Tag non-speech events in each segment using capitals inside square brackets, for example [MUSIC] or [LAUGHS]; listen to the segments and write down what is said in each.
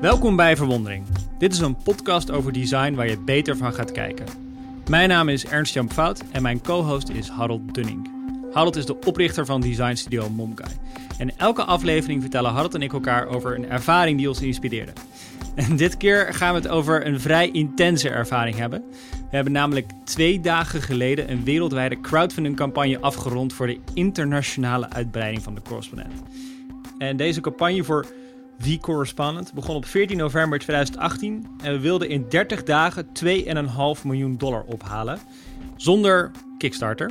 Welkom bij Verwondering. Dit is een podcast over design waar je beter van gaat kijken. Mijn naam is Ernst-Jan Fout en mijn co-host is Harold Dunning. Harold is de oprichter van design studio Momkai. En elke aflevering vertellen Harold en ik elkaar over een ervaring die ons inspireerde. En dit keer gaan we het over een vrij intense ervaring hebben. We hebben namelijk twee dagen geleden een wereldwijde crowdfunding campagne afgerond voor de internationale uitbreiding van de correspondent. En deze campagne voor The Correspondent begon op 14 november 2018 en we wilden in 30 dagen 2,5 miljoen dollar ophalen. Zonder Kickstarter.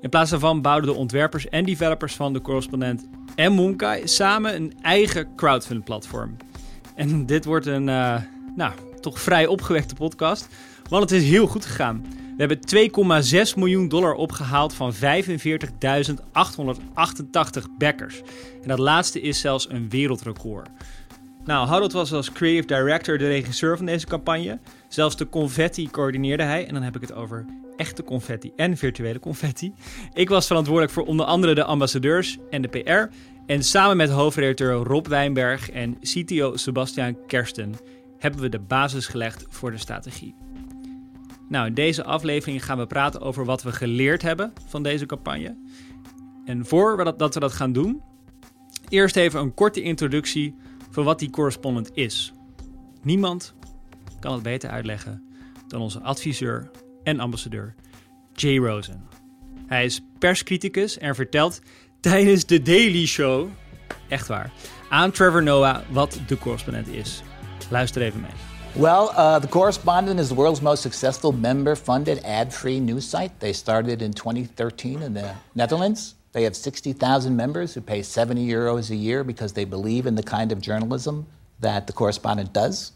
In plaats daarvan bouwden de ontwerpers en developers van de correspondent en Moonkai samen een eigen crowdfund platform. En dit wordt een, uh, nou, toch vrij opgewekte podcast, want het is heel goed gegaan. We hebben 2,6 miljoen dollar opgehaald van 45.888 backers. En dat laatste is zelfs een wereldrecord. Nou, Harold was als creative director de regisseur van deze campagne. Zelfs de confetti coördineerde hij. En dan heb ik het over echte confetti en virtuele confetti. Ik was verantwoordelijk voor onder andere de ambassadeurs en de PR. En samen met hoofdredacteur Rob Wijnberg en CTO Sebastian Kersten hebben we de basis gelegd voor de strategie. Nou, in deze aflevering gaan we praten over wat we geleerd hebben van deze campagne. En voordat we dat gaan doen, eerst even een korte introductie van wat die correspondent is. Niemand kan het beter uitleggen dan onze adviseur en ambassadeur Jay Rosen. Hij is perscriticus en vertelt tijdens de Daily Show, echt waar, aan Trevor Noah wat de correspondent is. Luister even mee. Well, uh, The Correspondent is the world's most successful member funded ad free news site. They started in 2013 in the Netherlands. They have 60,000 members who pay 70 euros a year because they believe in the kind of journalism that The Correspondent does.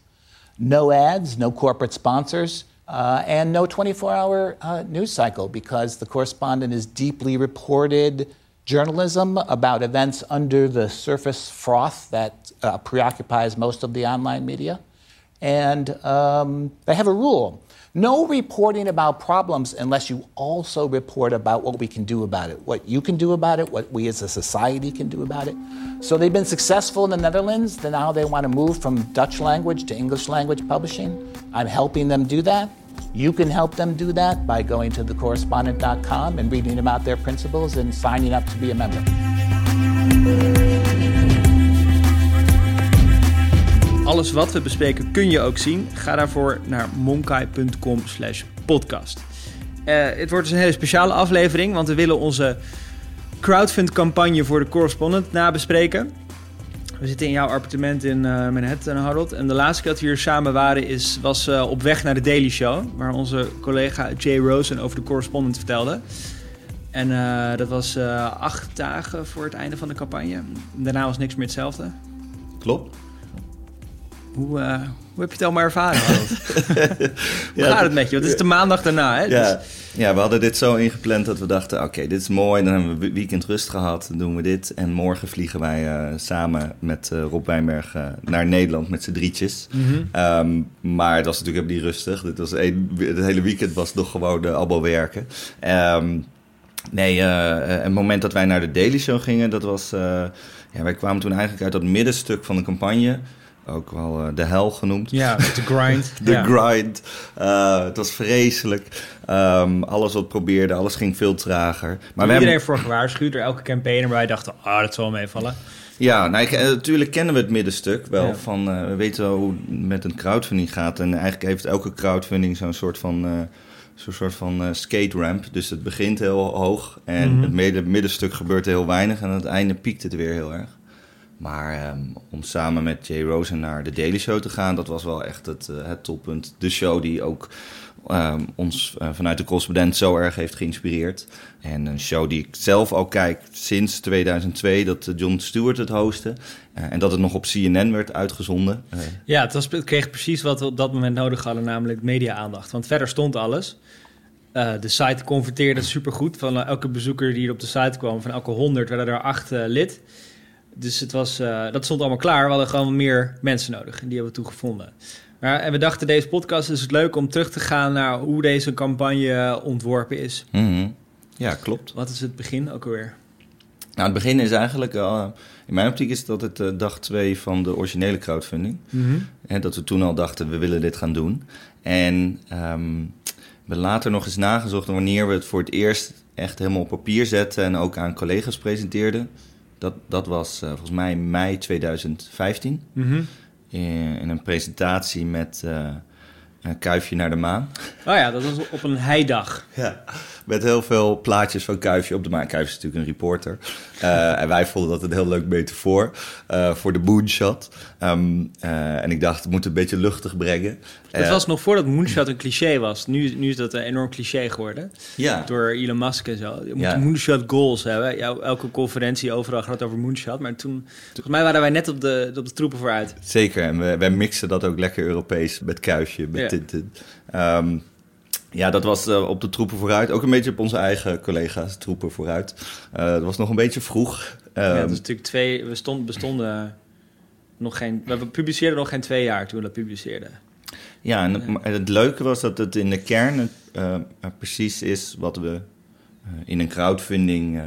No ads, no corporate sponsors, uh, and no 24 hour uh, news cycle because The Correspondent is deeply reported journalism about events under the surface froth that uh, preoccupies most of the online media. And um, they have a rule no reporting about problems unless you also report about what we can do about it, what you can do about it, what we as a society can do about it. So they've been successful in the Netherlands. Then now they want to move from Dutch language to English language publishing. I'm helping them do that. You can help them do that by going to thecorrespondent.com and reading about their principles and signing up to be a member. Alles wat we bespreken kun je ook zien. Ga daarvoor naar monkai.com slash podcast. Uh, het wordt dus een hele speciale aflevering, want we willen onze crowdfund campagne voor de correspondent nabespreken. We zitten in jouw appartement in uh, Manhattan, Harold. En de laatste keer dat we hier samen waren is, was uh, op weg naar de Daily Show. Waar onze collega Jay Rosen over de correspondent vertelde. En dat was acht dagen voor het einde van de campagne. Daarna was niks meer hetzelfde. Klopt. Hoe, uh, hoe heb je het allemaal ervaren? [LAUGHS] hoe gaat het met je? Want het is de maandag daarna. Hè? Ja. Dus... ja, we hadden dit zo ingepland dat we dachten... oké, dit is mooi, dan hebben we weekend rust gehad, dan doen we dit. En morgen vliegen wij uh, samen met uh, Rob Wijnberg naar Nederland met z'n drietjes. Mm -hmm. um, maar het was natuurlijk helemaal niet rustig. Dit was een, het hele weekend was nog gewoon allemaal werken. Um, nee, het moment dat wij naar de Daily Show gingen, dat was... ja, wij kwamen toen eigenlijk uit dat middenstuk van de campagne ook wel uh, de hel genoemd. Ja, de [LAUGHS] grind. de ja. grind. Uh, het was vreselijk. Um, alles wat probeerde, alles ging veel trager. Maar iedereen hebben... voor gewaarschuwd door elke campaigner, maar wij dachten, ah, oh, dat zal meevallen. Ja, nou, natuurlijk kennen we het middenstuk wel. Ja. Van, uh, we weten wel hoe het met een crowdfunding gaat. En eigenlijk heeft elke crowdfunding zo'n soort van zo'n soort van uh, skate ramp. Dus het begint heel hoog en mm -hmm. het middenstuk gebeurt heel weinig en aan het einde piekt het weer heel erg. Maar um, om samen met Jay Rosen naar de Daily Show te gaan, dat was wel echt het, uh, het toppunt. De show die ook um, ons uh, vanuit de correspondent zo erg heeft geïnspireerd. En een show die ik zelf al kijk sinds 2002, dat John Stewart het hostte. En dat het nog op CNN werd uitgezonden. Ja, het, was, kreeg precies wat we op dat moment nodig hadden, namelijk media-aandacht. Want verder stond alles. de site converteerde supergoed. Van elke bezoeker die er op de site kwam, van elke 100 werden er acht lid. Dus het was, uh, dat stond allemaal klaar. We hadden gewoon meer mensen nodig. En die hebben we toen gevonden. Maar, en we dachten, deze podcast is het leuk om terug te gaan naar hoe deze campagne ontworpen is. Mm -hmm. Ja, klopt. Wat is het begin ook alweer? Nou, het begin is eigenlijk, uh, in mijn optiek is dat het uh, dag twee van de originele crowdfunding. Mhm. En dat we toen al dachten, we willen dit gaan doen. En ehm, we later nog eens nagezocht wanneer we het voor het eerst echt helemaal op papier zetten en ook aan collega's presenteerden. Dat, dat was uh, volgens mij mei 2015. Mhm. In, in, een presentatie met uh, een kuifje naar de maan. Oh ja, dat was op een heidag. Ja, met heel veel plaatjes van Kuifje op de maan. Kuifje is natuurlijk een reporter. Uh, en wij vonden dat een heel leuk metafoor uh, voor de moonshot. Um, uh, en ik dacht, het moet een beetje luchtig brengen. Het was nog voordat moonshot een cliché was. Nu, nu is dat een enorm cliché geworden. Ja. Door Elon Musk en zo. Je moet Ja. moonshot goals hebben. Ja, elke conferentie overal gaat over moonshot. Maar toen, volgens mij waren wij net op de, op de troepen vooruit. Zeker, en we, wij mixen dat ook lekker Europees met Kuifje, met Ehm, ja, dat was eh, op de troepen vooruit. Ook een beetje op onze eigen collega's troepen vooruit. Eh, dat was nog een beetje vroeg. ja, Ehm, dat is natuurlijk twee... We stond, bestonden nog geen... We publiceerden nog geen twee jaar toen we dat publiceerden. Ja, en het, leuke was dat het in de kern eh, precies is wat we in een crowdfunding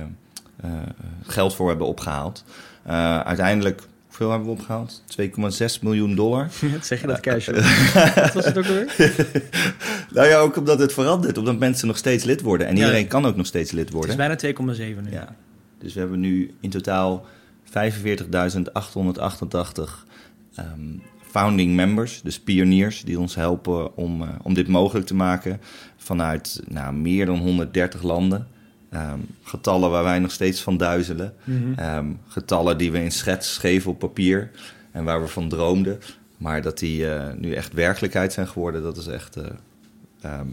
geld voor hebben opgehaald. Eh, uiteindelijk, hoeveel hebben we opgehaald? 2,6 miljoen dollar. [LAUGHS] zeg je dat casual? [LAUGHS] Wat was het ook alweer? [LAUGHS] nou ja, ook omdat het verandert, omdat mensen nog steeds lid worden. En Ja. iedereen kan ook nog steeds lid Het worden. is bijna 2,7 nu. Ja. Dus we hebben nu in totaal 45.888 ehm, founding members, dus pioniers, die ons helpen om, eh, om dit mogelijk te maken vanuit nou, meer dan 130 landen. Ehm, getallen waar wij nog steeds van duizelen. Mhm. Ehm, getallen die we in schets schreven op papier en waar we van droomden. Maar dat die eh, nu echt werkelijkheid zijn geworden, dat is echt. eh, ehm,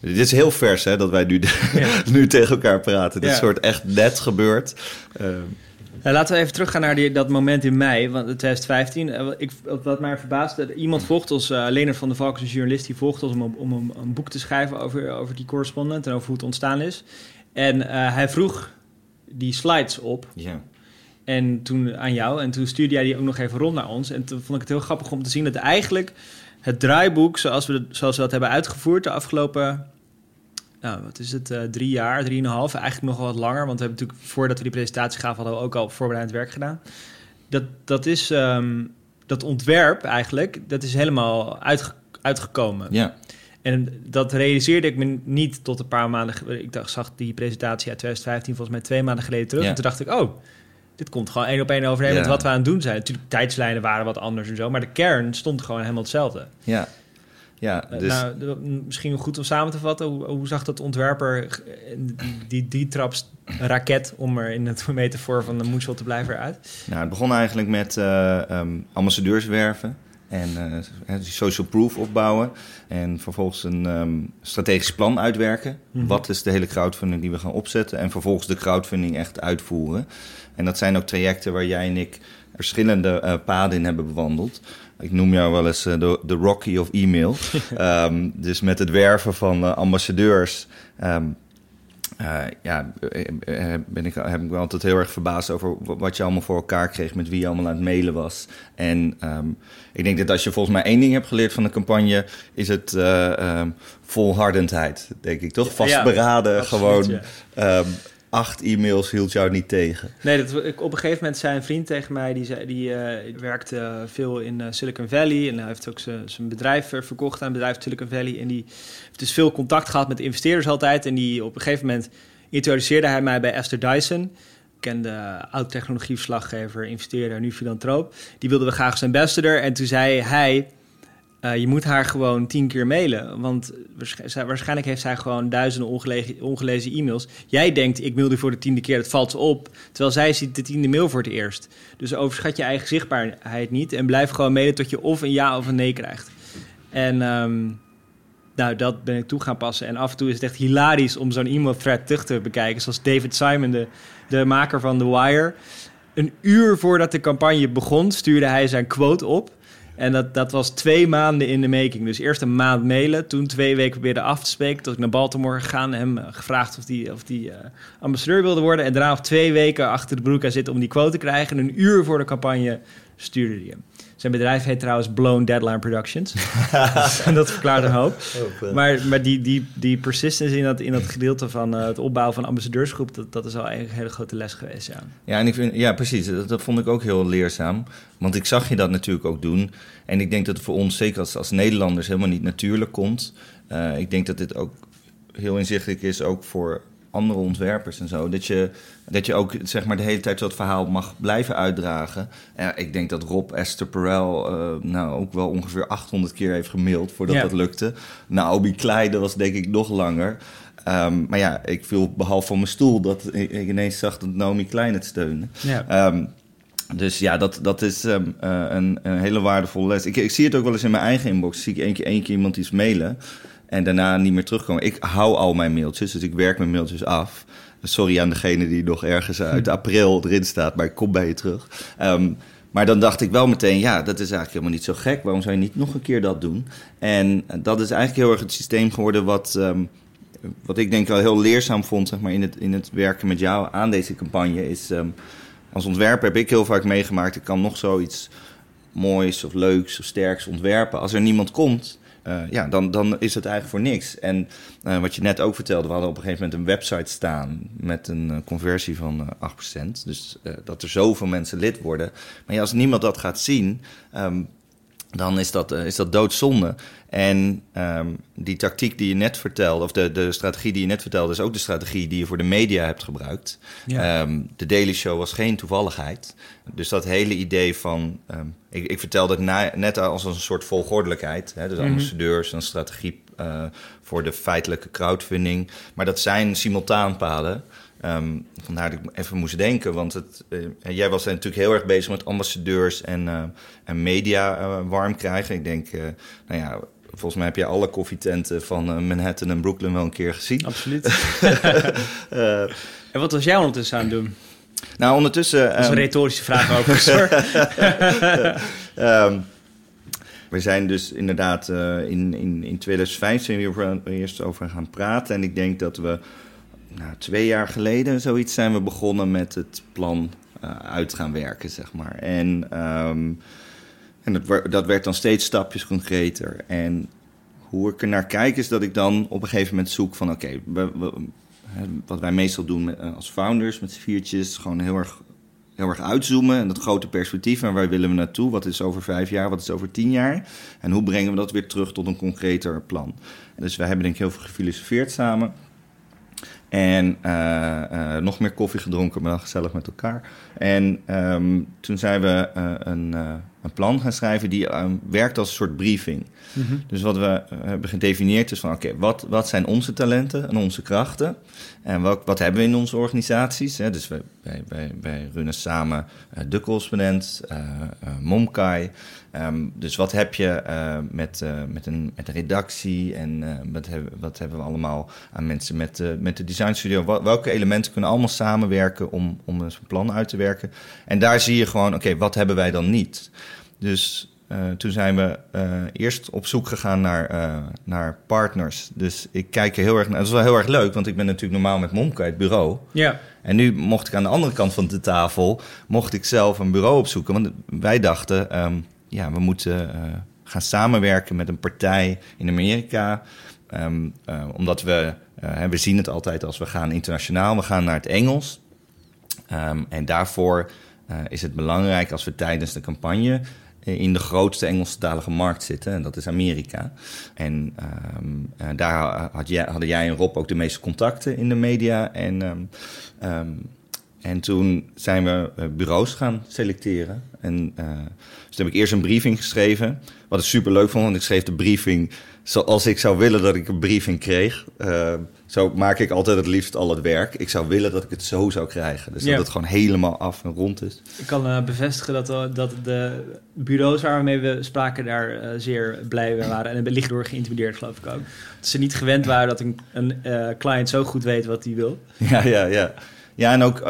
dit is heel vers, hè, dat wij nu, Ja. [LAUGHS] nu tegen elkaar praten. Dit Ja. soort echt net gebeurd. Nou, laten we even teruggaan naar die, dat moment in mei, want 2015. Eh, wat Ik, wat mij verbaasde, iemand volgt ons, uh, Leonard van der Valk, is een journalist, die volgt ons om, om een, een boek te schrijven over, over die correspondent en over hoe het ontstaan is. En eh, hij vroeg die slides op ja. en toen aan jou en toen stuurde jij die ook nog even rond naar ons. En toen vond ik het heel grappig om te zien dat eigenlijk het draaiboek, zoals we, zoals we dat hebben uitgevoerd de afgelopen nou, wat is het, eh, drie jaar, drieënhalf, eigenlijk nog wel wat langer. Want we hebben natuurlijk, voordat we die presentatie gaven, hadden we ook al voorbereidend werk gedaan. Dat, dat is, ehm, dat ontwerp eigenlijk, dat is helemaal uitge- uitgekomen. ja. En dat realiseerde ik me niet tot een paar maanden... Ik dacht, zag die presentatie uit 2015 volgens mij twee maanden geleden terug. Ja. En toen dacht ik, oh, dit komt gewoon één op één overeen met wat we aan het doen zijn. Natuurlijk, tijdslijnen waren wat anders en zo. Maar de kern stond gewoon helemaal hetzelfde. Ja. Ja, Eh, dus Nou, misschien goed om samen te vatten. Hoe, hoe zag dat ontwerper eh, die, die traps raket, om er in het [LAUGHS] metafoor van de moonshot te blijven eruit? nou, het begon eigenlijk met eh, ehm, ambassadeurs werven en die social proof opbouwen. En vervolgens een ehm, strategisch plan uitwerken. Mhm. Wat is de hele crowdfunding die we gaan opzetten? En vervolgens de crowdfunding echt uitvoeren. En dat zijn ook trajecten waar jij en ik verschillende eh, paden in hebben bewandeld. Ik noem jou wel eens eh, de, de Rocky of e-mail. [LAUGHS] Ehm, dus met het werven van ambassadeurs. ehm, eh, ja, eh, eh, ben ik, heb ik me altijd heel erg verbaasd over wa- wat je allemaal voor elkaar kreeg, met wie je allemaal aan het mailen was. En ehm, ik denk dat als je volgens mij één ding hebt geleerd van de campagne, is het eh, ehm, volhardendheid, denk ik. Toch Ja, vastberaden, absoluut, gewoon ja. ehm, acht e-mails hield jou niet tegen. Nee, dat, ik, op een gegeven moment zei een vriend tegen mij, die, zei, die eh, werkte eh, veel in eh, Silicon Valley en hij heeft ook zijn zijn bedrijf eh, verkocht aan bedrijf Silicon Valley. En die heeft dus veel contact gehad met investeerders altijd. En die op een gegeven moment introduceerde hij mij bij Esther Dyson. Kende oud-technologieverslaggever, investeerder, nu filantroop. Die wilden we graag als ambassador. En toen zei hij, eh, je moet haar gewoon tien keer mailen. Want waarschijnlijk heeft zij gewoon duizenden ongelezen, e-mails. Jij denkt, ik mail die voor de tiende keer, dat valt op. Terwijl zij ziet de tiende mail voor het eerst. Dus overschat je eigen zichtbaarheid niet. En blijf gewoon mailen tot je of een ja of een nee krijgt. En ehm, nou, dat ben ik toe gaan passen. En af en toe is het echt hilarisch om zo'n e-mail thread terug te bekijken. Zoals David Simon, de, de maker van The Wire. Een uur voordat de campagne begon, stuurde hij zijn quote op. En dat, dat was twee maanden in de making. Dus eerst een maand mailen, toen twee weken proberen af te spreken. Tot ik naar Baltimore gegaan, hem eh, gevraagd of die, of die eh, ambassadeur wilde worden. En daarna nog twee weken achter de broek aan zitten om die quote te krijgen. En een uur voor de campagne stuurde hij hem. Zijn bedrijf heet trouwens Blown Deadline Productions. [LAUGHS] [LAUGHS] dat verklaart een hoop. Oh, maar maar die, die, die persistence in dat, in dat gedeelte van uh, het opbouwen van ambassadeursgroep... Dat, dat is al eigenlijk een hele grote les geweest, ja. Ja, en ik vind, ja precies. Dat, dat vond ik ook heel leerzaam. Want ik zag je dat natuurlijk ook doen. En ik denk dat het voor ons, zeker als, als Nederlanders, helemaal niet natuurlijk komt. Uh, ik denk dat dit ook heel inzichtelijk is, ook voor andere ontwerpers en zo. Dat je, dat je ook zeg maar, de hele tijd dat verhaal mag blijven uitdragen. Ik denk dat Rob Esther Perel uh, nou, ook wel ongeveer 800 keer heeft gemaild voordat ja. dat lukte. Naomi Klein, dat was denk ik nog langer. Um, maar ja, ik viel behalve van mijn stoel dat ik, ik ineens zag dat Naomi Klein het steunde. Ja. Um, dus ja, dat, dat is um, uh, een, een, hele waardevolle les. Ik, ik, zie het ook wel eens in mijn eigen inbox. Zie ik één keer, één keer iemand iets mailen en daarna niet meer terugkomen. Ik hou al mijn mailtjes, dus ik werk mijn mailtjes af. Sorry aan degene die nog ergens uit april erin staat, maar ik kom bij je terug. Um, maar dan dacht ik wel meteen, ja, dat is eigenlijk helemaal niet zo gek. Waarom zou je niet nog een keer dat doen? En dat is eigenlijk heel erg het systeem geworden wat, um, wat ik denk wel heel leerzaam vond zeg maar, in, het, in het werken met jou aan deze campagne. Is, um, als ontwerper heb ik heel vaak meegemaakt, ik kan nog zoiets moois of leuks of sterks ontwerpen. Als er niemand komt, uh, ja, dan, dan is het eigenlijk voor niks. En uh, wat je net ook vertelde, we hadden op een gegeven moment een website staan met een uh, conversie van 8%. Dus dat er zoveel mensen lid worden. Maar als niemand dat gaat zien, um, dan is dat, is dat doodzonde. En um, die tactiek die je net vertelde, of de, de strategie die je net vertelde, is ook de strategie die je voor de media hebt gebruikt. Ja. Um, de Daily Show was geen toevalligheid. Dus dat hele idee van. Um, ik, ik vertelde het na, net als een soort volgordelijkheid. Hè, dus Mhm. ambassadeurs, een strategie uh, voor de feitelijke crowdfunding. Maar dat zijn simultaanpaden. Um, vandaar dat ik even moest denken, want het, uh, jij was natuurlijk heel erg bezig met ambassadeurs en, uh, en media uh, warm krijgen. Ik denk, nou ja, volgens mij heb je alle koffietenten van Manhattan en Brooklyn wel een keer gezien. Absoluut. [LAUGHS] en wat was jij ondertussen aan het doen? Nou, ondertussen... Dat is een retorische vraag overigens um, [LAUGHS] we zijn dus inderdaad in, in, in 2005 zijn we over, eerst over gaan praten. En ik denk dat we nou, twee jaar geleden zoiets zijn we begonnen met het plan uh, uit gaan werken, zeg maar. En, um, en dat, werd dan steeds stapjes concreter. En hoe ik er naar kijk is dat ik dan op een gegeven moment zoek van... oké, wat wij meestal doen uh, als founders met z'n viertjes... gewoon heel erg, heel erg uitzoomen en dat grote perspectief. En waar willen we naartoe? Wat is over vijf jaar? Wat is over tien jaar? En hoe brengen we dat weer terug tot een concreter plan? Dus wij hebben denk ik heel veel gefilosofeerd samen... En uh, uh, nog meer koffie gedronken, maar dan gezellig met elkaar. En um, toen zijn we uh, een, een, plan gaan schrijven die um, werkt als een soort briefing. Mhm. Dus wat we hebben gedefinieerd is van... oké, okay, wat, wat zijn onze talenten en onze krachten? En wat, wat hebben we in onze organisaties? Hè? Dus wij, wij, wij, wij runnen samen De Correspondent, Momkai... Um, dus wat heb je met, met, een, met een redactie en wat, hebben, wat hebben we allemaal aan mensen met, met de design studio? Wel, welke elementen kunnen allemaal samenwerken om, om een plan uit te werken? En daar zie je gewoon, oké, wat hebben wij dan niet? Dus toen zijn we eerst op zoek gegaan naar, naar partners. Dus ik kijk er heel erg naar. Dat is wel heel erg leuk, want ik ben natuurlijk normaal met Momka het bureau. Ja. En nu mocht ik aan de andere kant van de tafel, mocht ik zelf een bureau opzoeken. Want wij dachten, um, ja, we moeten uh, gaan samenwerken met een partij in Amerika. Um, uh, omdat we, uh, we zien het altijd als we gaan internationaal, we gaan naar het Engels. Um, en daarvoor is het belangrijk als we tijdens de campagne in de grootste Engelstalige markt zitten, en dat is Amerika. En um, daar had jij, hadden jij en Rob ook de meeste contacten in de media. En, um, en toen zijn we bureaus gaan selecteren. En dus toen heb ik eerst een briefing geschreven. Wat ik super leuk vond, want ik schreef de briefing zoals ik zou willen dat ik een briefing kreeg. Uh, zo maak ik altijd het liefst al het werk. Ik zou willen dat ik het zo zou krijgen. Dus Ja. dat het gewoon helemaal af en rond is. Ik kan eh, bevestigen dat, eh, dat de bureaus waarmee we spraken daar eh, zeer blij mee waren. En licht door geïntimideerd, geloof ik ook. Dat ze niet gewend waren dat een, een client zo goed weet wat hij wil. [LAUGHS] Ja, ja, ja. Ja, en ook,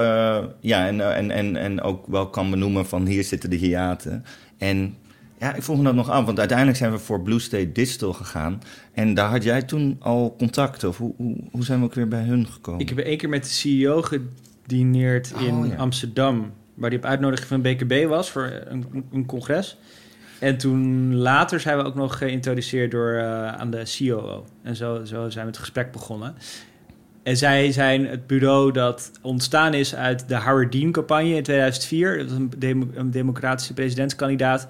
ja, en, en, en, en ook wel kan benoemen van hier zitten de hiaten. En ja, ik vroeg me dat nog af, want uiteindelijk zijn we voor Blue State Digital gegaan. En daar had jij toen al contact, of hoe, hoe, hoe zijn we ook weer bij hun gekomen? Ik heb één keer met de CEO gedineerd Oh, in ja. Amsterdam. waar hij op uitnodiging van BKB was voor een, een congres. En toen later zijn we ook nog geïntroduceerd door, uh, aan de COO. En zo, zo zijn we het gesprek begonnen. En zij zijn het bureau dat ontstaan is uit de Howard Dean-campagne in 2004. Dat was een, een democratische presidentskandidaat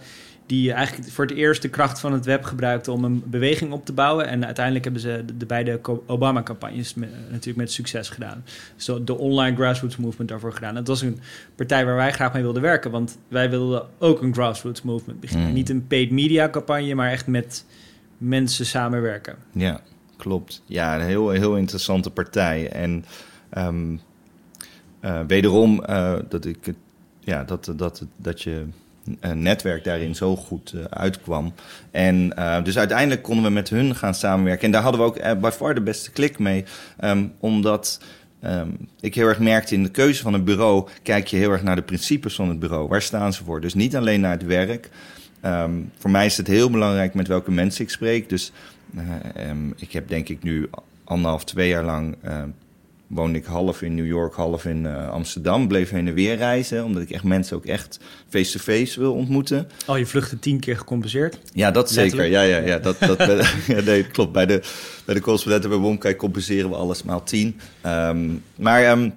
die eigenlijk voor het eerst de kracht van het web gebruikte om een beweging op te bouwen. En uiteindelijk hebben ze de, beide Obama-campagnes natuurlijk met succes gedaan. Dus de online grassroots movement daarvoor gedaan. Dat was een partij waar wij graag mee wilden werken, want wij wilden ook een grassroots movement beginnen. Hmm. Niet een paid media campagne, maar echt met mensen samenwerken. Ja, klopt. Ja, een heel, heel interessante partij. En um, uh, wederom uh, dat ik ja, dat, dat, dat je netwerk daarin zo goed uh, uitkwam. En uh, dus uiteindelijk konden we met hun gaan samenwerken. En daar hadden we ook uh, by far de beste klik mee. Um, omdat um, ik heel erg merkte in de keuze van een bureau... kijk je heel erg naar de principes van het bureau. Waar staan ze voor? Dus niet alleen naar het werk. Um, voor mij is het heel belangrijk met welke mensen ik spreek. Dus ik heb denk ik nu anderhalf, twee jaar lang woonde ik half in New York, half in uh, Amsterdam. Bleef heen en weer reizen, omdat ik echt mensen ook echt face-to-face wil ontmoeten. Oh, je vluchten tien keer gecompenseerd? Ja, dat zeker. Ja, ja, ja, dat, dat, [LAUGHS] ja, nee, klopt. Bij de, bij de correspondenten bij Womkijk compenseren we alles maal tien. Um, maar... Um,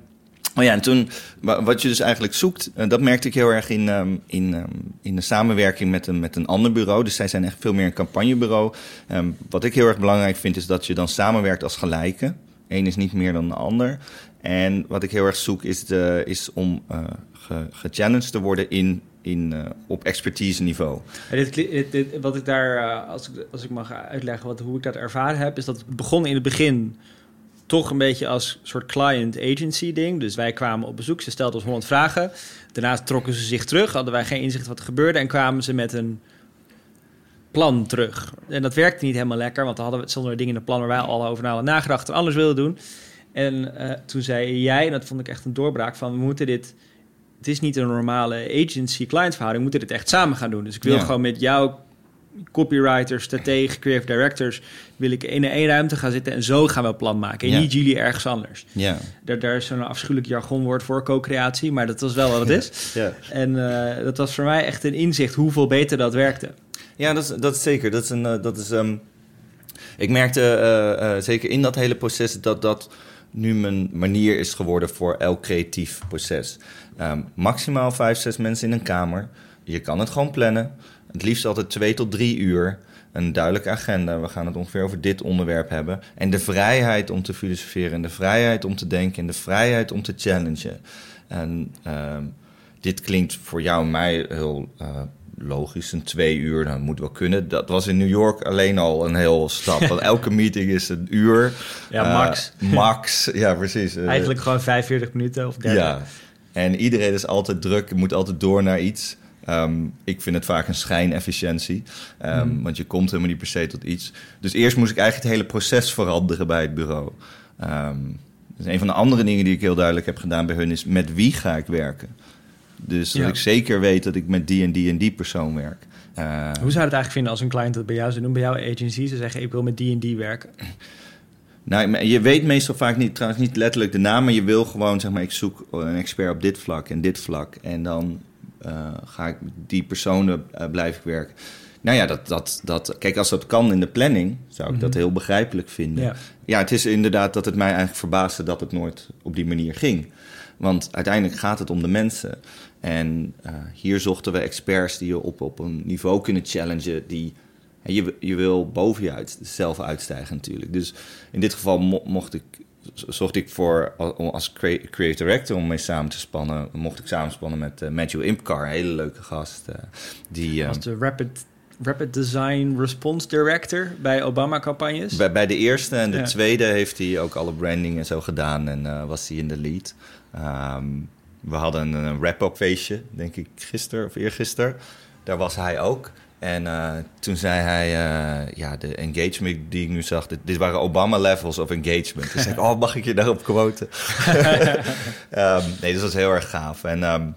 Oh ja, en toen, wat je dus eigenlijk zoekt, uh, dat merkte ik heel erg in, um, in, um, in de samenwerking met een, met een ander bureau. Dus zij zijn echt veel meer een campagnebureau. Um, wat ik heel erg belangrijk vind, is dat je dan samenwerkt als gelijken. Eén is niet meer dan de ander. En wat ik heel erg zoek is, de, is om uh, gechallenged te worden in, in, uh, op expertise niveau. wat ik daar, uh, als, ik, als ik mag uitleggen wat, hoe ik dat ervaren heb, is dat het begon in het begin toch een beetje als soort client agency ding. Dus wij kwamen op bezoek, ze stelden ons honderd vragen. Daarna trokken ze zich terug, hadden wij geen inzicht wat er gebeurde en kwamen ze met een plan terug. En dat werkte niet helemaal lekker, want dan hadden we zonder dingen in het plan waar wij al over hadden nagedacht en anders wilden doen. En uh, toen zei jij, en dat vond ik echt een doorbraak, van we moeten dit... Het is niet een normale agency-client verhouding, we moeten dit echt samen gaan doen. Dus ik wil gewoon met jou copywriters, strategen, creative directors, wil ik in één ruimte gaan zitten en zo gaan we een plan maken. En niet jullie ergens anders. Ja. Daar, daar is zo'n afschuwelijk jargonwoord voor co-creatie, maar dat was wel wat het is. ja. En uh, dat was voor mij echt een inzicht hoeveel beter dat werkte. Ja, dat is, dat is zeker. Dat is een, uh, dat is, um, ik merkte uh, uh, zeker in dat hele proces dat dat nu mijn manier is geworden voor elk creatief proces. Um, maximaal vijf, zes mensen in een kamer. Je kan het gewoon plannen. Het liefst altijd twee tot drie uur. Een duidelijke agenda. We gaan het ongeveer over dit onderwerp hebben. En de vrijheid om te filosoferen. En de vrijheid om te denken. En de vrijheid om te challengen. En uh, dit klinkt voor jou en mij heel logisch, een twee uur, dat moet wel kunnen. Dat was in New York alleen al een heel stap. Want [LAUGHS] elke meeting is een uur. Ja, max. Uh, max, ja precies. [LAUGHS] Eigenlijk gewoon 45 minuten of 30. Ja, en iedereen is altijd druk, moet altijd door naar iets. Um, ik vind het vaak een schijnefficiëntie, um, mm. want je komt helemaal niet per se tot iets. Dus eerst moest ik eigenlijk het hele proces veranderen bij het bureau. Um, dus een van de andere dingen die ik heel duidelijk heb gedaan bij hun is met wie ga ik werken. Dus dat ik zeker weet dat ik met die en die en die persoon werk. Uh, Hoe zou je het eigenlijk vinden als een client dat bij jou zou doen, bij jouw agency? Ze zeggen, ik wil met die en die werken. [CLEARS THROAT] Nou, je weet meestal vaak niet, trouwens niet letterlijk de naam, maar je wil gewoon, zeg maar, ik zoek een expert op dit vlak en dit vlak. En dan uh, ga ik die personen uh, blijf ik werken. Nou ja, dat, dat, dat, kijk, als dat kan in de planning, zou ik dat mhm. heel begrijpelijk vinden. Ja. ja, het is inderdaad dat het mij eigenlijk verbaasde dat het nooit op die manier ging. Want uiteindelijk gaat het om de mensen. En uh, hier zochten we experts die je op, op een niveau kunnen challengen. Die, je, je wil boven je uit, zelf uitstijgen natuurlijk. Dus in dit geval mo mocht ik, zocht ik voor als creative director om mee samen te spannen. Mocht ik samenspannen met uh, Matthew Impkar, een hele leuke gast. Uh, die, als de Rapid Rapid Design Response Director bij Obama-campagnes? Bij, bij de eerste en de tweede heeft hij ook alle branding en zo gedaan en uh, was hij in de lead. Um, we hadden een, wrap-up feestje, denk ik, gisteren of eergisteren. Daar was hij ook. En uh, toen zei hij, uh, ja, de engagement die ik nu zag, dit, dit waren Obama levels of engagement. Dus ik, [LAUGHS] oh, mag ik je daarop quoten? um, [LAUGHS] [LAUGHS] nee, dus dat was heel erg gaaf. En um,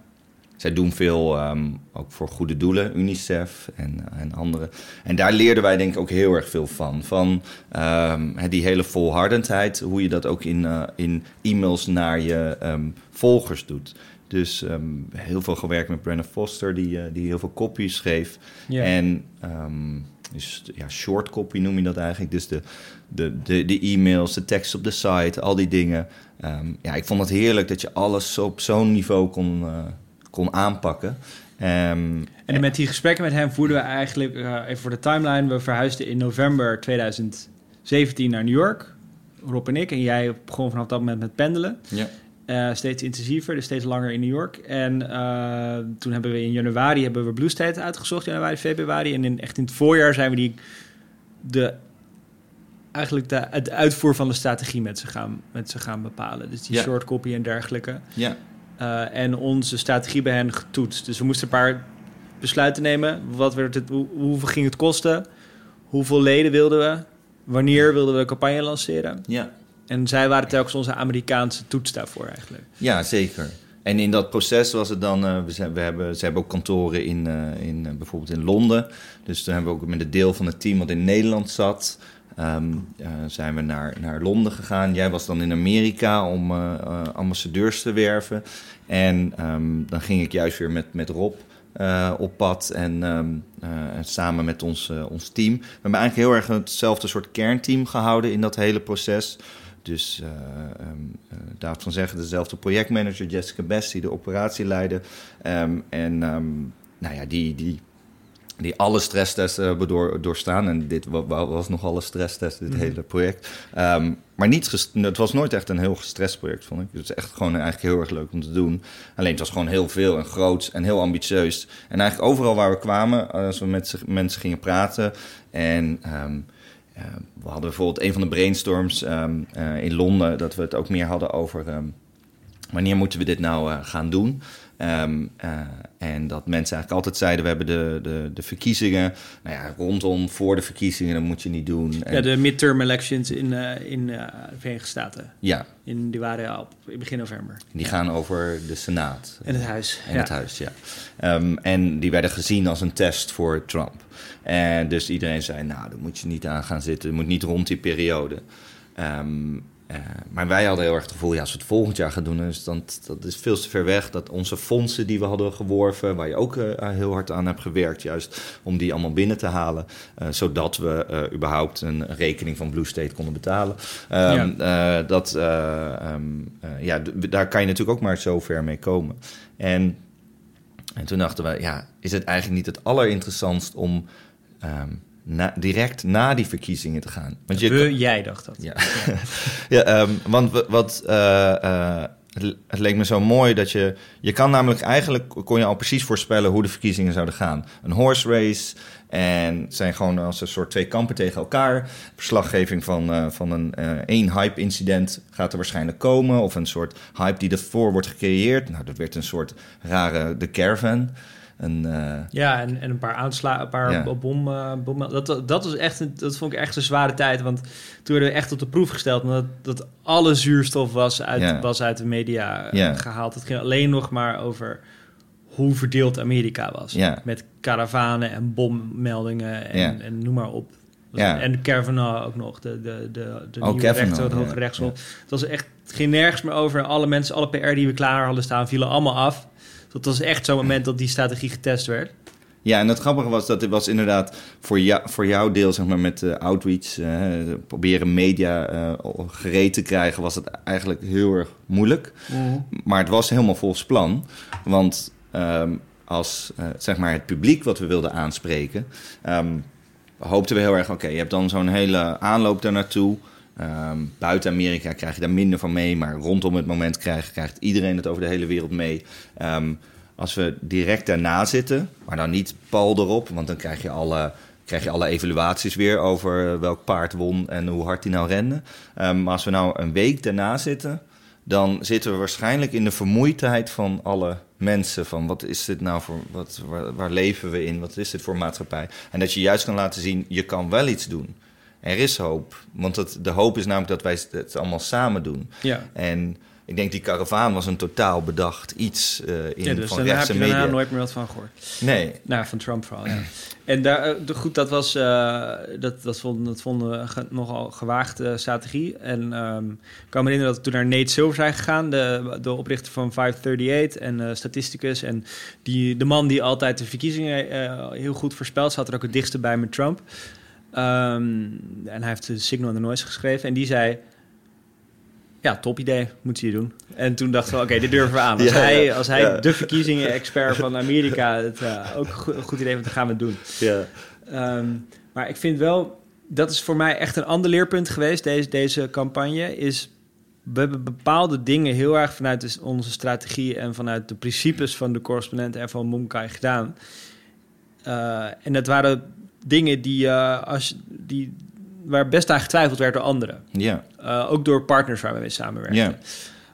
zij doen veel um, ook voor goede doelen, UNICEF en, en andere. En daar leerden wij denk ik ook heel erg veel van. Van um, die hele volhardendheid, hoe je dat ook in, uh, in e-mails naar je um, volgers doet. Dus ehm, heel veel gewerkt met Brennan Foster, die, eh, die heel veel kopies schreef. Ja. En ehm, dus, ja, short copy noem je dat eigenlijk. Dus de, de, de, de e-mails, de tekst op de site, al die dingen. Ehm, ja, ik vond het heerlijk dat je alles op zo'n niveau kon, eh, kon aanpakken. Ehm, En met die gesprekken met hem voerden we eigenlijk, eh, even voor de timeline, we verhuisden in november 2017 naar New York. Rob en ik. En jij begon vanaf dat moment met pendelen. ja. Eh, steeds intensiever, dus steeds langer in New York. En eh, toen hebben we in januari hebben we Blue State uitgezocht, januari, februari. En in, echt in het voorjaar zijn we die, de, eigenlijk de, het uitvoer van de strategie met ze gaan, met ze gaan bepalen. Dus die Ja. short copy en dergelijke. ja. Eh, en onze strategie bij hen getoetst. Dus we moesten een paar besluiten nemen. Wat werd het, hoe, hoeveel ging het kosten? Hoeveel leden wilden we? Wanneer wilden we de campagne lanceren? ja. En zij waren telkens onze Amerikaanse toets daarvoor eigenlijk. Ja, zeker. En in dat proces was het dan, eh, we, zijn, we hebben, ze hebben ook kantoren in, eh, in bijvoorbeeld in Londen. Dus toen hebben we ook met een deel van het team wat in Nederland zat, ehm, eh, zijn we naar, naar Londen gegaan. Jij was dan in Amerika om eh, eh, ambassadeurs te werven. En ehm, dan ging ik juist weer met, met Rob op pad en ehm, eh, en samen met ons, ons team. We hebben eigenlijk heel erg hetzelfde soort kernteam gehouden in dat hele proces. Dus David van Zeggen, dezelfde projectmanager, Jessica Best, die de operatie leidde. En nou ja, die, die, die alle stresstesten hebben door, doorstaan. En dit wa- wa- was nog alle stresstesten, dit Mhm. hele project. Ehm, maar niet het was nooit echt een heel gestrest project, vond ik. Het is echt gewoon eigenlijk heel erg leuk om te doen. Alleen het was gewoon heel veel en groots en heel ambitieus. En eigenlijk overal waar we kwamen, als we met mensen gingen praten... en ehm, eh, we hadden bijvoorbeeld een van de brainstorms ehm, eh, in Londen... dat we het ook meer hadden over... wanneer moeten we dit nou eh, gaan doen? Ehm, eh, en dat mensen eigenlijk altijd zeiden: we hebben de, de, de verkiezingen. Nou ja, rondom voor de verkiezingen, dat moet je niet doen. En, Ja, de midterm elections in, eh, in de Verenigde Staten. ja, In, die waren op in begin november. die gaan over de Senaat. En het huis. En ja. het huis, ja. Ehm, en die werden gezien als een test voor Trump. En dus iedereen zei, nou, daar moet je niet aan gaan zitten. Het moet niet rond die periode. Ehm, eh, maar wij hadden heel erg het gevoel, ja, als we het volgend jaar gaan doen... Dus dan, dat is veel te ver weg. Dat onze fondsen die we hadden geworven... waar je ook eh, heel hard aan hebt gewerkt... juist om die allemaal binnen te halen... eh, zodat we überhaupt een rekening van Blue State konden betalen. Ehm, eh, dat, eh, ehm, eh, ja, daar kan je natuurlijk ook maar zo ver mee komen. En en toen dachten we, ja, is het eigenlijk niet het allerinteressantst om ehm, na- direct na die verkiezingen te gaan? Want je We, jij dacht dat. ja, [LAUGHS] ja ehm, want wat, eh, eh, het, leek me zo mooi dat je... Je kan namelijk eigenlijk, kon je al precies voorspellen hoe de verkiezingen zouden gaan. Een horse race en zijn gewoon als een soort twee kampen tegen elkaar. Verslaggeving van, eh, van een één hype-incident gaat er waarschijnlijk komen. Of een soort hype die ervoor wordt gecreëerd. Nou, dat werd een soort rare The Caravan. Een, eh, Ja, en, en een paar aanslagen, een paar Ja. bom, eh, bom dat, dat was echt, een, dat vond ik echt een zware tijd, want toen werden we echt op de proef gesteld, omdat dat alle zuurstof was uit, Ja. was uit de media eh, Ja. gehaald. Het ging alleen nog maar over hoe verdeeld Amerika was, Ja. met karavanen en bommeldingen en, Ja. en noem maar op. Ja. En Kavanaugh ook nog, de, de, de, de Oh, nieuwe rechter, het ja, hoge rechtshof. Het was echt, het ging nergens meer over. Alle mensen, alle PR die we klaar hadden staan, vielen allemaal af. Dat was echt zo'n moment dat die strategie getest werd. Ja, en het grappige was dat het was inderdaad voor, jou, voor jouw deel, zeg maar, met de outreach, eh, proberen media eh, gereed te krijgen, was het eigenlijk heel erg moeilijk. Maar het was helemaal volgens plan. Want ehm, als eh, zeg maar het publiek wat we wilden aanspreken, ehm, hoopten we heel erg, oké, je hebt dan zo'n hele aanloop daar naartoe. Ehm, buiten Amerika krijg je daar minder van mee, maar rondom het moment krijgt, krijgt iedereen het over de hele wereld mee. Ehm, als we direct daarna zitten, maar dan niet pal erop, want dan krijg je alle, krijg je alle evaluaties weer over eh, welk paard won en hoe hard hij nou rende. Ehm, maar als we nou een week daarna zitten, dan zitten we waarschijnlijk in de vermoeidheid van alle mensen. Van wat is dit nou voor, wat, waar, waar leven we in? Wat is dit voor maatschappij? En dat je juist kan laten zien, je kan wel iets doen. Er is hoop. Want het, de hoop is namelijk dat wij het allemaal samen doen. Ja. En ik denk die karavaan was een totaal bedacht iets uh, in ja, dus van daar heb je daarna nooit meer wat van gehoord. Nee, Nou, van Trump vooral, ja. En daar, eh, goed, dat was, eh, dat, dat, vonden, dat vonden we ge- nogal gewaagde strategie. En ehm, ik kan me herinneren dat we toen naar Nate Silver zijn gegaan, de, de oprichter van 538 en statisticus. En die, de man die altijd de verkiezingen heel goed voorspelt, zat er ook het dichtste bij met Trump. Ehm, en hij heeft de Signal and the Noise geschreven. En die zei, ja, top idee, moet je doen. En toen dachten we, oké, dit durven we aan. Als [LAUGHS] Ja, hij, als hij ja. de verkiezingen-expert van Amerika het eh, ook een goed, een goed idee vindt, dan gaan we het doen. ja. Ehm, maar ik vind wel, dat is voor mij echt een ander leerpunt geweest, deze, deze campagne, is we hebben bepaalde dingen heel erg vanuit dus onze strategie en vanuit de principes van de correspondenten en van Momkai gedaan. Eh, en dat waren dingen die, eh, als, die, waar best aan getwijfeld werd door anderen. ja. Eh, ook door partners waar we mee samenwerken. Ja.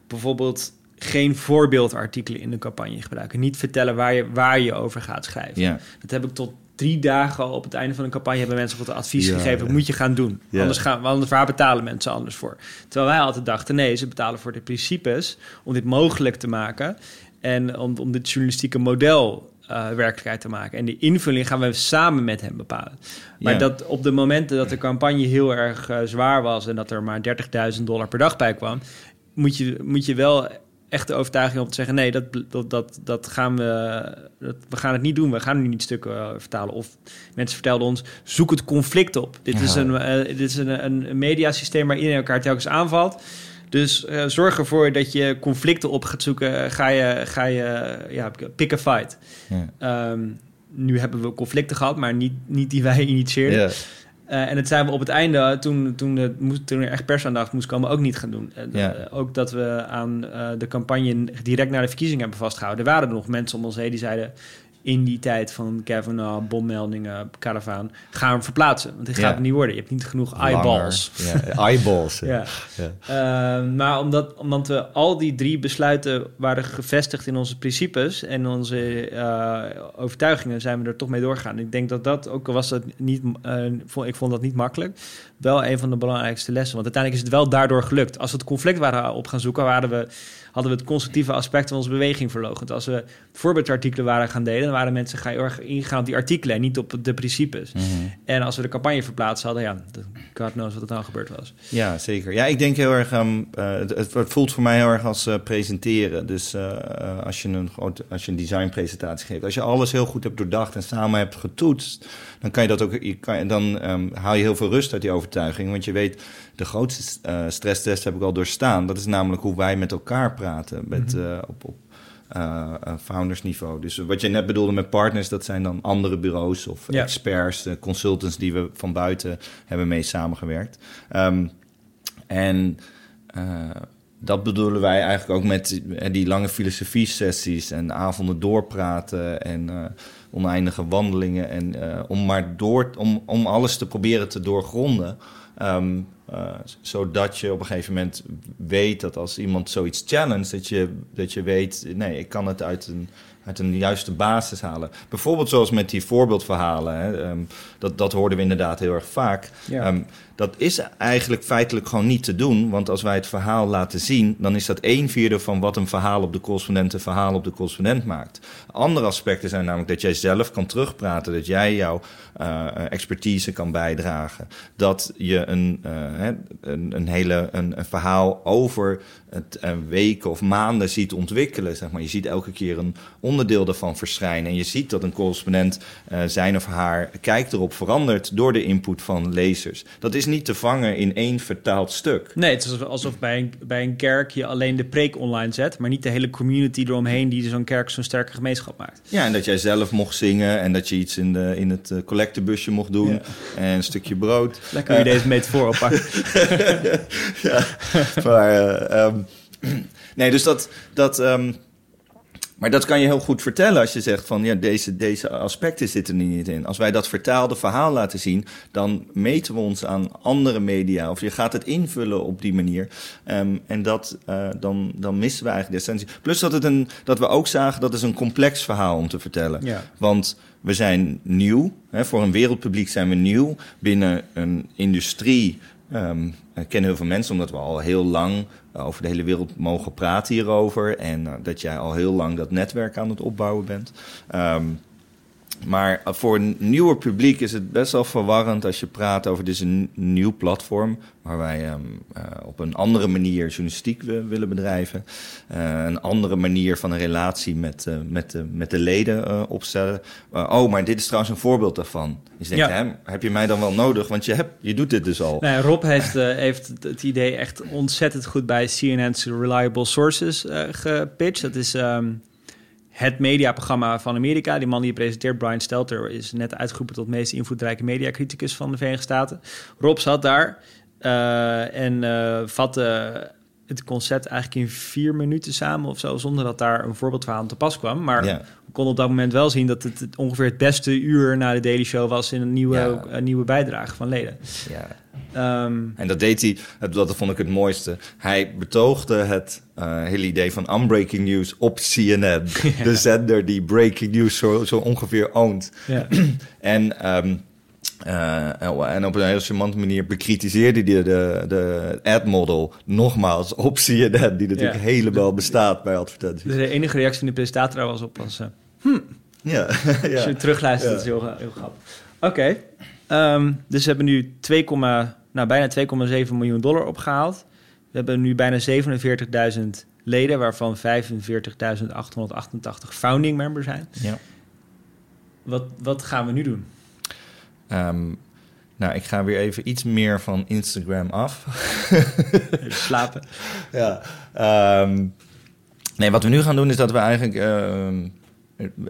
Bijvoorbeeld geen voorbeeldartikelen in de campagne gebruiken. Niet vertellen waar je, waar je over gaat schrijven. Ja. Dat heb ik tot drie dagen al op het einde van een campagne... hebben mensen wat advies Ja, gegeven. moet je gaan doen. Anders, gaan, anders waar betalen mensen anders voor. Terwijl wij altijd dachten... nee, ze betalen voor de principes... om dit mogelijk te maken... en om, om dit journalistieke model... eh, werkelijkheid te maken. En de invulling gaan we samen met hem bepalen. Maar Ja. dat op de momenten dat de campagne heel erg eh, zwaar was... en dat er maar 30.000 dollar per dag bij kwam... moet je, moet je wel echt de overtuiging om te zeggen... nee, dat, dat, dat, dat gaan we, dat, we gaan het niet doen. We gaan nu niet stukken eh, vertalen. Of mensen vertelden ons, zoek het conflict op. Dit is een, dit is een, een, een mediasysteem waar iedereen elkaar telkens aanvalt. Dus eh, zorg ervoor dat je conflicten op gaat zoeken. Ga je, ga je ja, pick a fight. Ja. Ehm, nu hebben we conflicten gehad, maar niet, niet die wij [LAUGHS] initieerden. Ja. Eh, en het zijn we op het einde, toen, toen, het moest, toen er echt persaandacht moest komen, ook niet gaan doen. Eh, Ja. ook dat we aan de campagne direct naar de verkiezingen hebben vastgehouden. Er waren er nog mensen om ons heen die zeiden... in die tijd van Kavanaugh, bommeldingen, caravaan... gaan verplaatsen, want dit gaat het niet worden. Je hebt niet genoeg eyeballs. Langer. Eyeballs. ja. [LAUGHS] Ja. Ja. Eh, maar omdat, omdat we al die drie besluiten waren gevestigd in onze principes en onze eh, overtuigingen, zijn we er toch mee doorgegaan. Ik denk dat dat, ook al was dat niet, eh, vond, ik vond dat niet makkelijk, wel een van de belangrijkste lessen. Want uiteindelijk is het wel daardoor gelukt. Als we het conflict waren op gaan zoeken, waren we, hadden we het constructieve aspect van onze beweging verlogend. Als we voorbeeldartikelen waren gaan delen, dan waren mensen heel erg ingaan op die artikelen en niet op de principes. Mhm. En als we de campagne verplaatst hadden, ja, God knows wat er dan gebeurd was. Ja, zeker. Ja, ik denk heel erg. ehm, eh, het, het, voelt voor mij heel erg als eh, presenteren. Dus eh, als, je een als je een designpresentatie geeft, als je alles heel goed hebt doordacht en samen hebt getoetst, dan kan je dat ook. Je kan, dan ehm, haal je heel veel rust uit die overtuiging. Want je weet, de grootste eh stresstest heb ik al doorstaan. Dat is namelijk hoe wij met elkaar praten. Met, eh, op, op eh, foundersniveau. Dus wat je net bedoelde met partners, dat zijn dan andere bureaus of Ja. experts, consultants die we van buiten hebben mee samengewerkt. Ehm, en dat bedoelen wij eigenlijk ook met die lange filosofie-sessies en avonden doorpraten en oneindige wandelingen. En om maar door, om, om alles te proberen te doorgronden. Ehm, eh, zodat je op een gegeven moment weet dat als iemand zoiets challenge, dat je, dat je weet, nee, ik kan het uit een, uit een juiste basis halen. Bijvoorbeeld zoals met die voorbeeldverhalen. Hè, ehm, dat, dat hoorden we inderdaad heel erg vaak. Ja. Ehm, dat is eigenlijk feitelijk gewoon niet te doen. Want als wij het verhaal laten zien, dan is dat een vierde van wat een verhaal op de correspondent een verhaal op de correspondent maakt. Andere aspecten zijn namelijk dat jij zelf kan terugpraten, dat jij jouw eh, expertise kan bijdragen. Dat je een, eh, hè, een, een hele een, een verhaal over het eh, weken of maanden ziet ontwikkelen. Zeg maar. Je ziet elke keer een onderdeel daarvan verschijnen. En je ziet dat een correspondent eh, zijn of haar kijk erop verandert door de input van lezers. Dat is niet te vangen in één vertaald stuk. Nee, het is alsof bij een, bij een kerk je alleen de preek online zet, maar niet de hele community eromheen die zo'n kerk zo'n sterke gemeenschap maakt. Ja, en dat jij zelf mocht zingen en dat je iets in, de, in het eh, collectebusje mocht doen. Ja. En een stukje brood. Lekker hoe je deze metafoor oppakt. [LAUGHS] ja, maar, eh, ehm, [CLEARS THROAT] nee, dus dat, dat, ehm, maar dat kan je heel goed vertellen als je zegt van ja, deze, deze aspecten zitten er niet in. Als wij dat vertaalde verhaal laten zien, dan meten we ons aan andere media. Of je gaat het invullen op die manier. Ehm, en dat, eh, dan, dan missen we eigenlijk de essentie. Plus dat, het een, dat we ook zagen dat is een complex verhaal om te vertellen. Ja. Want we zijn nieuw. Hè, voor een wereldpubliek zijn we nieuw. Binnen een industrie Um, ik ken heel veel mensen omdat we al heel lang over de hele wereld mogen praten hierover. En dat jij al heel lang dat netwerk aan het opbouwen bent. Um, maar voor een nieuwer publiek is het best wel verwarrend als je praat over dit is een nieuw platform waar wij um, uh, op een andere manier journalistiek willen bedrijven. Uh, een andere manier van een relatie met, uh, met, de, met de leden opstellen. oh, maar dit is trouwens een voorbeeld daarvan. Dus denk, ja. heb je mij dan wel nodig? Want je, hebt, je doet dit dus al. Nee, Rob heeft, heeft het idee echt ontzettend goed bij CNN's Reliable Sources gepitcht. Dat is... Um het mediaprogramma van Amerika. Die man die presenteert, Brian Stelter, is net uitgeroepen tot meest invloedrijke mediacriticus van de Verenigde Staten. Rob zat daar uh, en uh, vatte het concept eigenlijk in vier minuten samen of zo, zonder dat daar een voorbeeldverhaal aan te pas kwam. Maar ja. we konden op dat moment wel zien dat het, ongeveer het beste uur na de Daily Show was in een nieuwe, een nieuwe bijdrage van leden. Ja. Um, en dat deed hij, dat vond ik het mooiste. Hij betoogde het uh, hele idee van unbreaking news op CNN. [LAUGHS] De zender die breaking news zo, zo ongeveer oont. [CLEARS THROAT] En um, uh, en op een heel charmante manier bekritiseerde hij de, de ad-model nogmaals [LAUGHS] op CNN, die natuurlijk helemaal bestaat bij advertenties. Dus de enige reactie van de presentator was op als... Uh, hm. Ja. [LAUGHS] ja. Als je terugluistert, ja. is heel, heel grappig. Oké, okay. um, dus we hebben nu 2, nou, bijna 2,7 miljoen dollar opgehaald. We hebben nu bijna 47.000 leden, waarvan 45.888 founding members zijn. Ja. Wat, wat gaan we nu doen? Um, nou, ik ga weer even iets meer van Instagram af. Slapen. [LAUGHS] ja. Um, nee, wat we nu gaan doen is dat we eigenlijk... Uh,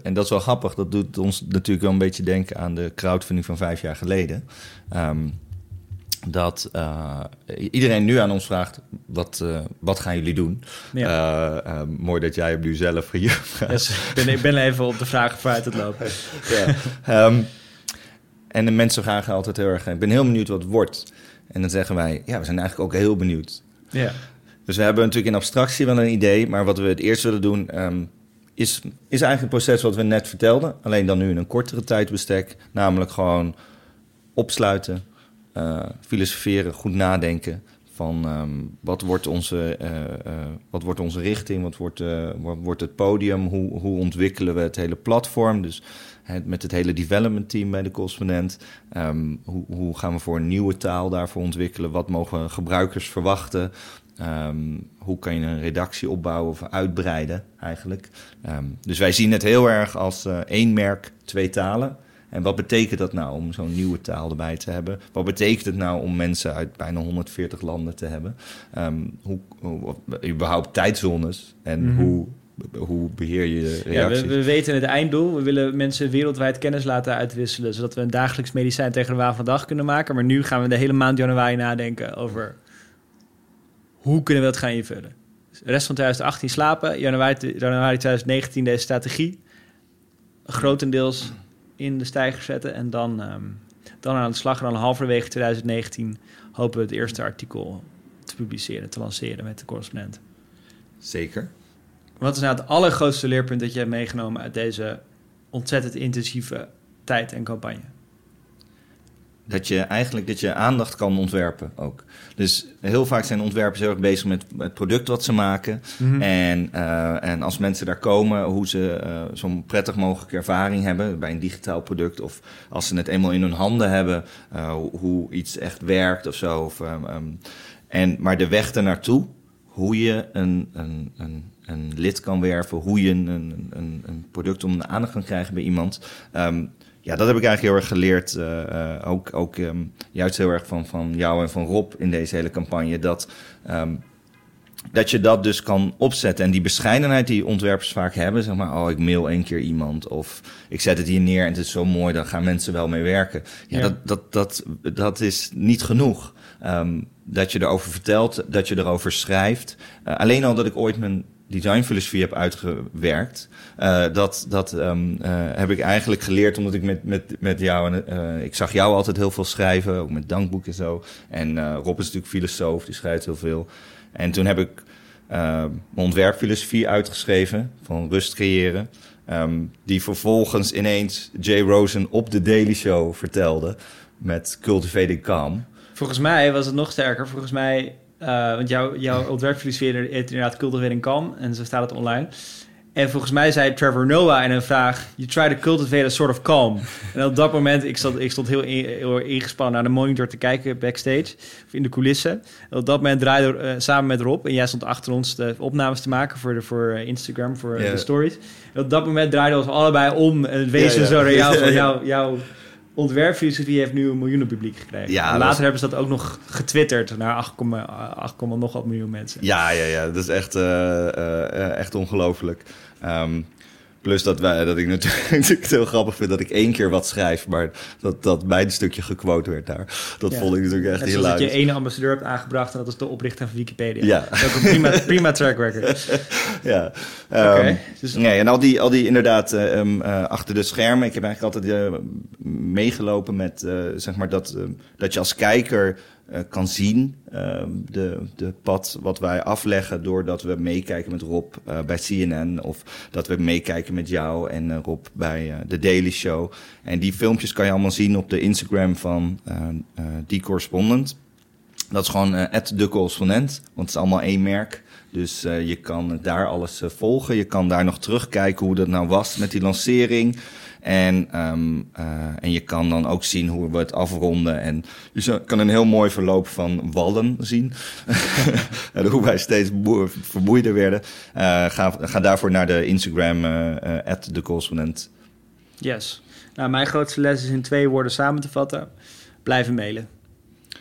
en dat is wel grappig, dat doet ons natuurlijk wel een beetje denken aan de crowdfunding van vijf jaar geleden. Um, dat uh, iedereen nu aan ons vraagt: wat, uh, wat gaan jullie doen? Ja. Uh, mooi dat jij hem nu zelf hier yes, ik, ben, ik ben even op de vraag vooruit het lopen. [LAUGHS] ja. Um, en de mensen vragen altijd heel erg: ik ben heel benieuwd wat het wordt. En dan zeggen wij: ja, we zijn eigenlijk ook heel benieuwd. Ja. Dus we hebben natuurlijk in abstractie wel een idee, maar wat we het eerst willen doen. Um, is, is eigenlijk het proces wat we net vertelden, alleen dan nu in een kortere tijdbestek. Namelijk gewoon opsluiten, uh, filosoferen, goed nadenken van um, wat, wordt onze, uh, uh, wat wordt onze richting, wat wordt, wat wordt het podium, hoe, hoe ontwikkelen we het hele platform. Dus met het hele development team bij de correspondent. Um, hoe, hoe gaan we voor een nieuwe taal daarvoor ontwikkelen? Wat mogen gebruikers verwachten? Um, hoe kan je een redactie opbouwen of uitbreiden eigenlijk? Um, dus wij zien het heel erg als uh, één merk, twee talen. En wat betekent dat nou om zo'n nieuwe taal erbij te hebben? Wat betekent het nou om mensen uit bijna 140 landen te hebben? Um, hoe, hoe, überhaupt tijdzones en mm -hmm. hoe hoe beheer je reacties? Ja, we, we, weten het einddoel. We willen mensen wereldwijd kennis laten uitwisselen... zodat we een dagelijks medicijn tegen de waan van dag kunnen maken. Maar nu gaan we de hele maand januari nadenken over... hoe kunnen we dat gaan invullen? Dus de rest van 2018 slapen, januari, januari 2019 deze strategie... grotendeels in de stijger zetten en dan, um, dan aan de slag. En dan halverwege 2019 hopen we het eerste artikel te publiceren, te lanceren met de correspondent. Zeker. Wat is nou het allergrootste leerpunt dat je hebt meegenomen uit deze ontzettend intensieve tijd en campagne? Dat je eigenlijk dat je aandacht kan ontwerpen ook. Dus heel vaak zijn ontwerpers heel erg bezig met het product wat ze maken. Mm -hmm. en, uh, en als mensen daar komen, hoe ze uh, zo'n prettig mogelijke ervaring hebben bij een digitaal product. Of als ze het eenmaal in hun handen hebben, uh, hoe iets echt werkt of zo. Of, um, um, en, maar de weg ernaartoe, hoe je een, een, een een lid kan werven, hoe je een, een, een product om de aandacht kan krijgen bij iemand. Um, ja, dat heb ik eigenlijk heel erg geleerd. Uh, uh, ook ook um, juist heel erg van, van jou en van Rob in deze hele campagne. Dat, um, dat je dat dus kan opzetten. En die bescheidenheid die ontwerpers vaak hebben. Zeg maar, oh, ik mail één keer iemand. Of ik zet het hier neer en het is zo mooi, daar gaan mensen wel mee werken. Ja, ja. Dat, dat, dat, dat is niet genoeg. Um, dat je erover vertelt, dat je erover schrijft. Uh, alleen al dat ik ooit mijn designfilosofie heb uitgewerkt. Uh, dat dat um, uh, heb ik eigenlijk geleerd omdat ik met, met, met jou... En, uh, ik zag jou altijd heel veel schrijven, ook met dankboeken en zo. En Rob is natuurlijk filosoof, die schrijft heel veel. En toen heb ik mijn ontwerpfilosofie uitgeschreven, van rust creëren. Um, die vervolgens ineens Jay Rosen op de Daily Show vertelde met Cultivating Calm. Volgens mij was het nog sterker. Volgens mij, uh, want jouw, jouw ontwerpfilosofie heet inderdaad cultivating calm. En zo staat het online. En volgens mij zei Trevor Noah in een vraag... You try to cultivate a sort of calm. En op dat moment, ik stond, ik stond heel, heel ingespannen naar de monitor te kijken backstage. Of in de coulissen. En op dat moment draaide uh, samen met Rob... en jij stond achter ons de opnames te maken voor, de, voor eh, Instagram, voor de stories. En op dat moment draaiden we ons allebei om... en het wezen zo naar jou, [LAUGHS] van jou, jouw ontwerpfilosofie heeft nu een miljoenen publiek gekregen. Ja, later hebben ze dat ook nog getwitterd naar 8, 8, nog wat miljoen mensen. Ja, ja, ja. Dat is echt, uh, uh, echt ongelooflijk. Um, Plus dat, wij, dat ik natuurlijk [LAUGHS] het heel grappig vind dat ik één keer wat schrijf, maar dat, dat mijn stukje gequote werd daar. Dat vond ik natuurlijk echt heel leuk. dat je één ambassadeur hebt aangebracht en dat is de oprichter van Wikipedia. Ja. Dat is ook een prima, [LAUGHS] prima track record. ja. Um, dus... Nee, en al die, al die inderdaad um, uh, achter de schermen. Ik heb eigenlijk altijd uh, meegelopen met uh, zeg maar dat, dat je als kijker kan zien. Uh, de, de pad wat wij afleggen doordat we meekijken met Rob uh, bij CNN. Of dat we meekijken met jou en Rob bij The Daily Show. En die filmpjes kan je allemaal zien op de Instagram van die correspondent. Dat is gewoon de correspondent, want het is allemaal één merk. Dus je kan daar alles volgen. Je kan daar nog terugkijken hoe dat nou was met die lancering. En, um, uh, en je kan dan ook zien hoe we het afronden. En je kan een heel mooi verloop van wallen zien. [LAUGHS] en hoe wij steeds vermoeider werden. Uh, ga, ga daarvoor naar de Instagram, de correspondent. Yes. Nou, mijn grootste les is in twee woorden samen te vatten. Blijven mailen.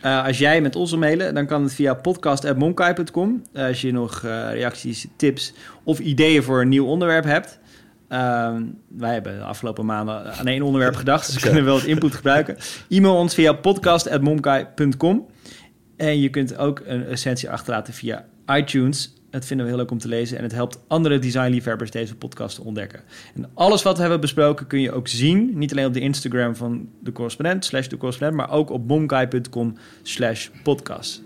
Als jij met ons wil mailen, dan kan het via podcast.monkai.com. Als je nog reacties, tips of ideeën voor een nieuw onderwerp hebt. Uh, wij hebben de afgelopen maanden aan één onderwerp [LAUGHS] gedacht, dus we kunnen wel het input gebruiken. E-mail ons via podcast.momkai.com. En je kunt ook een essentie achterlaten via iTunes. Dat vinden we heel leuk om te lezen en het helpt andere designliefhebbers deze podcast te ontdekken. En alles wat we hebben besproken kun je ook zien, niet alleen op de Instagram van de correspondent, slash de correspondent, maar ook op momkai.com slash podcast.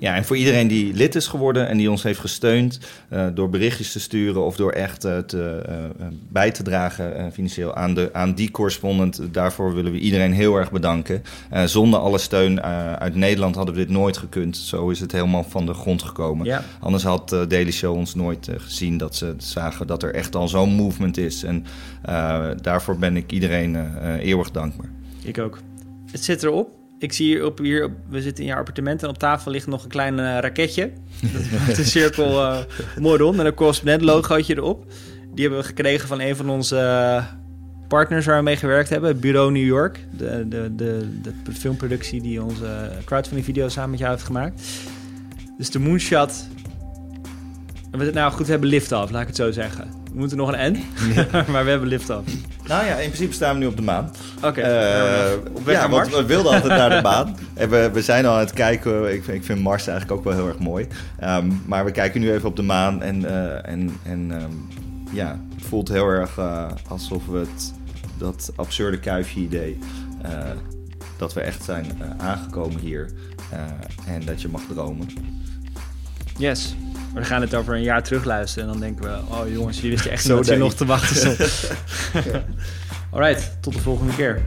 Ja, en voor iedereen die lid is geworden en die ons heeft gesteund uh, door berichtjes te sturen of door echt uh, te, uh, bij te dragen financieel aan, de, aan die correspondent, daarvoor willen we iedereen heel erg bedanken. zonder alle steun uit Nederland hadden we dit nooit gekund. Zo is het helemaal van de grond gekomen. Ja. Anders had Daily Show ons nooit gezien dat ze zagen dat er echt al zo'n movement is. En daarvoor ben ik iedereen eeuwig dankbaar. Ik ook. Het zit erop. Ik zie hier op, hier, we zitten in je appartement en op tafel ligt nog een klein uh, raketje. Dat is de cirkel uh, mooi met een correspondent logootje erop. Die hebben we gekregen van een van onze uh, partners waar we mee gewerkt hebben, Bureau New York. De, de, de, de filmproductie die onze crowdfunding video samen met jou heeft gemaakt. Dus de moonshot. Nou goed, we hebben lift af, laat ik het zo zeggen. We moeten nog een N, [LAUGHS] maar we hebben lift af. Nou ja, in principe staan we nu op de maan. Oké. Okay. Uh, op weg ja, naar Mars? we wilden altijd naar de maan. [LAUGHS] En we, we zijn al aan het kijken. Ik vind, ik vind Mars eigenlijk ook wel heel erg mooi. Um, maar we kijken nu even op de maan. En, uh, en, en um, ja, het voelt heel erg uh, alsof we het, dat absurde kuifje-idee... dat we echt zijn aangekomen hier. en dat je mag dromen. Yes. We gaan het over een jaar terugluisteren en dan denken we... oh jongens, jullie wisten echt zo dat je nog te wachten stond. [LAUGHS] Alright, tot de volgende keer.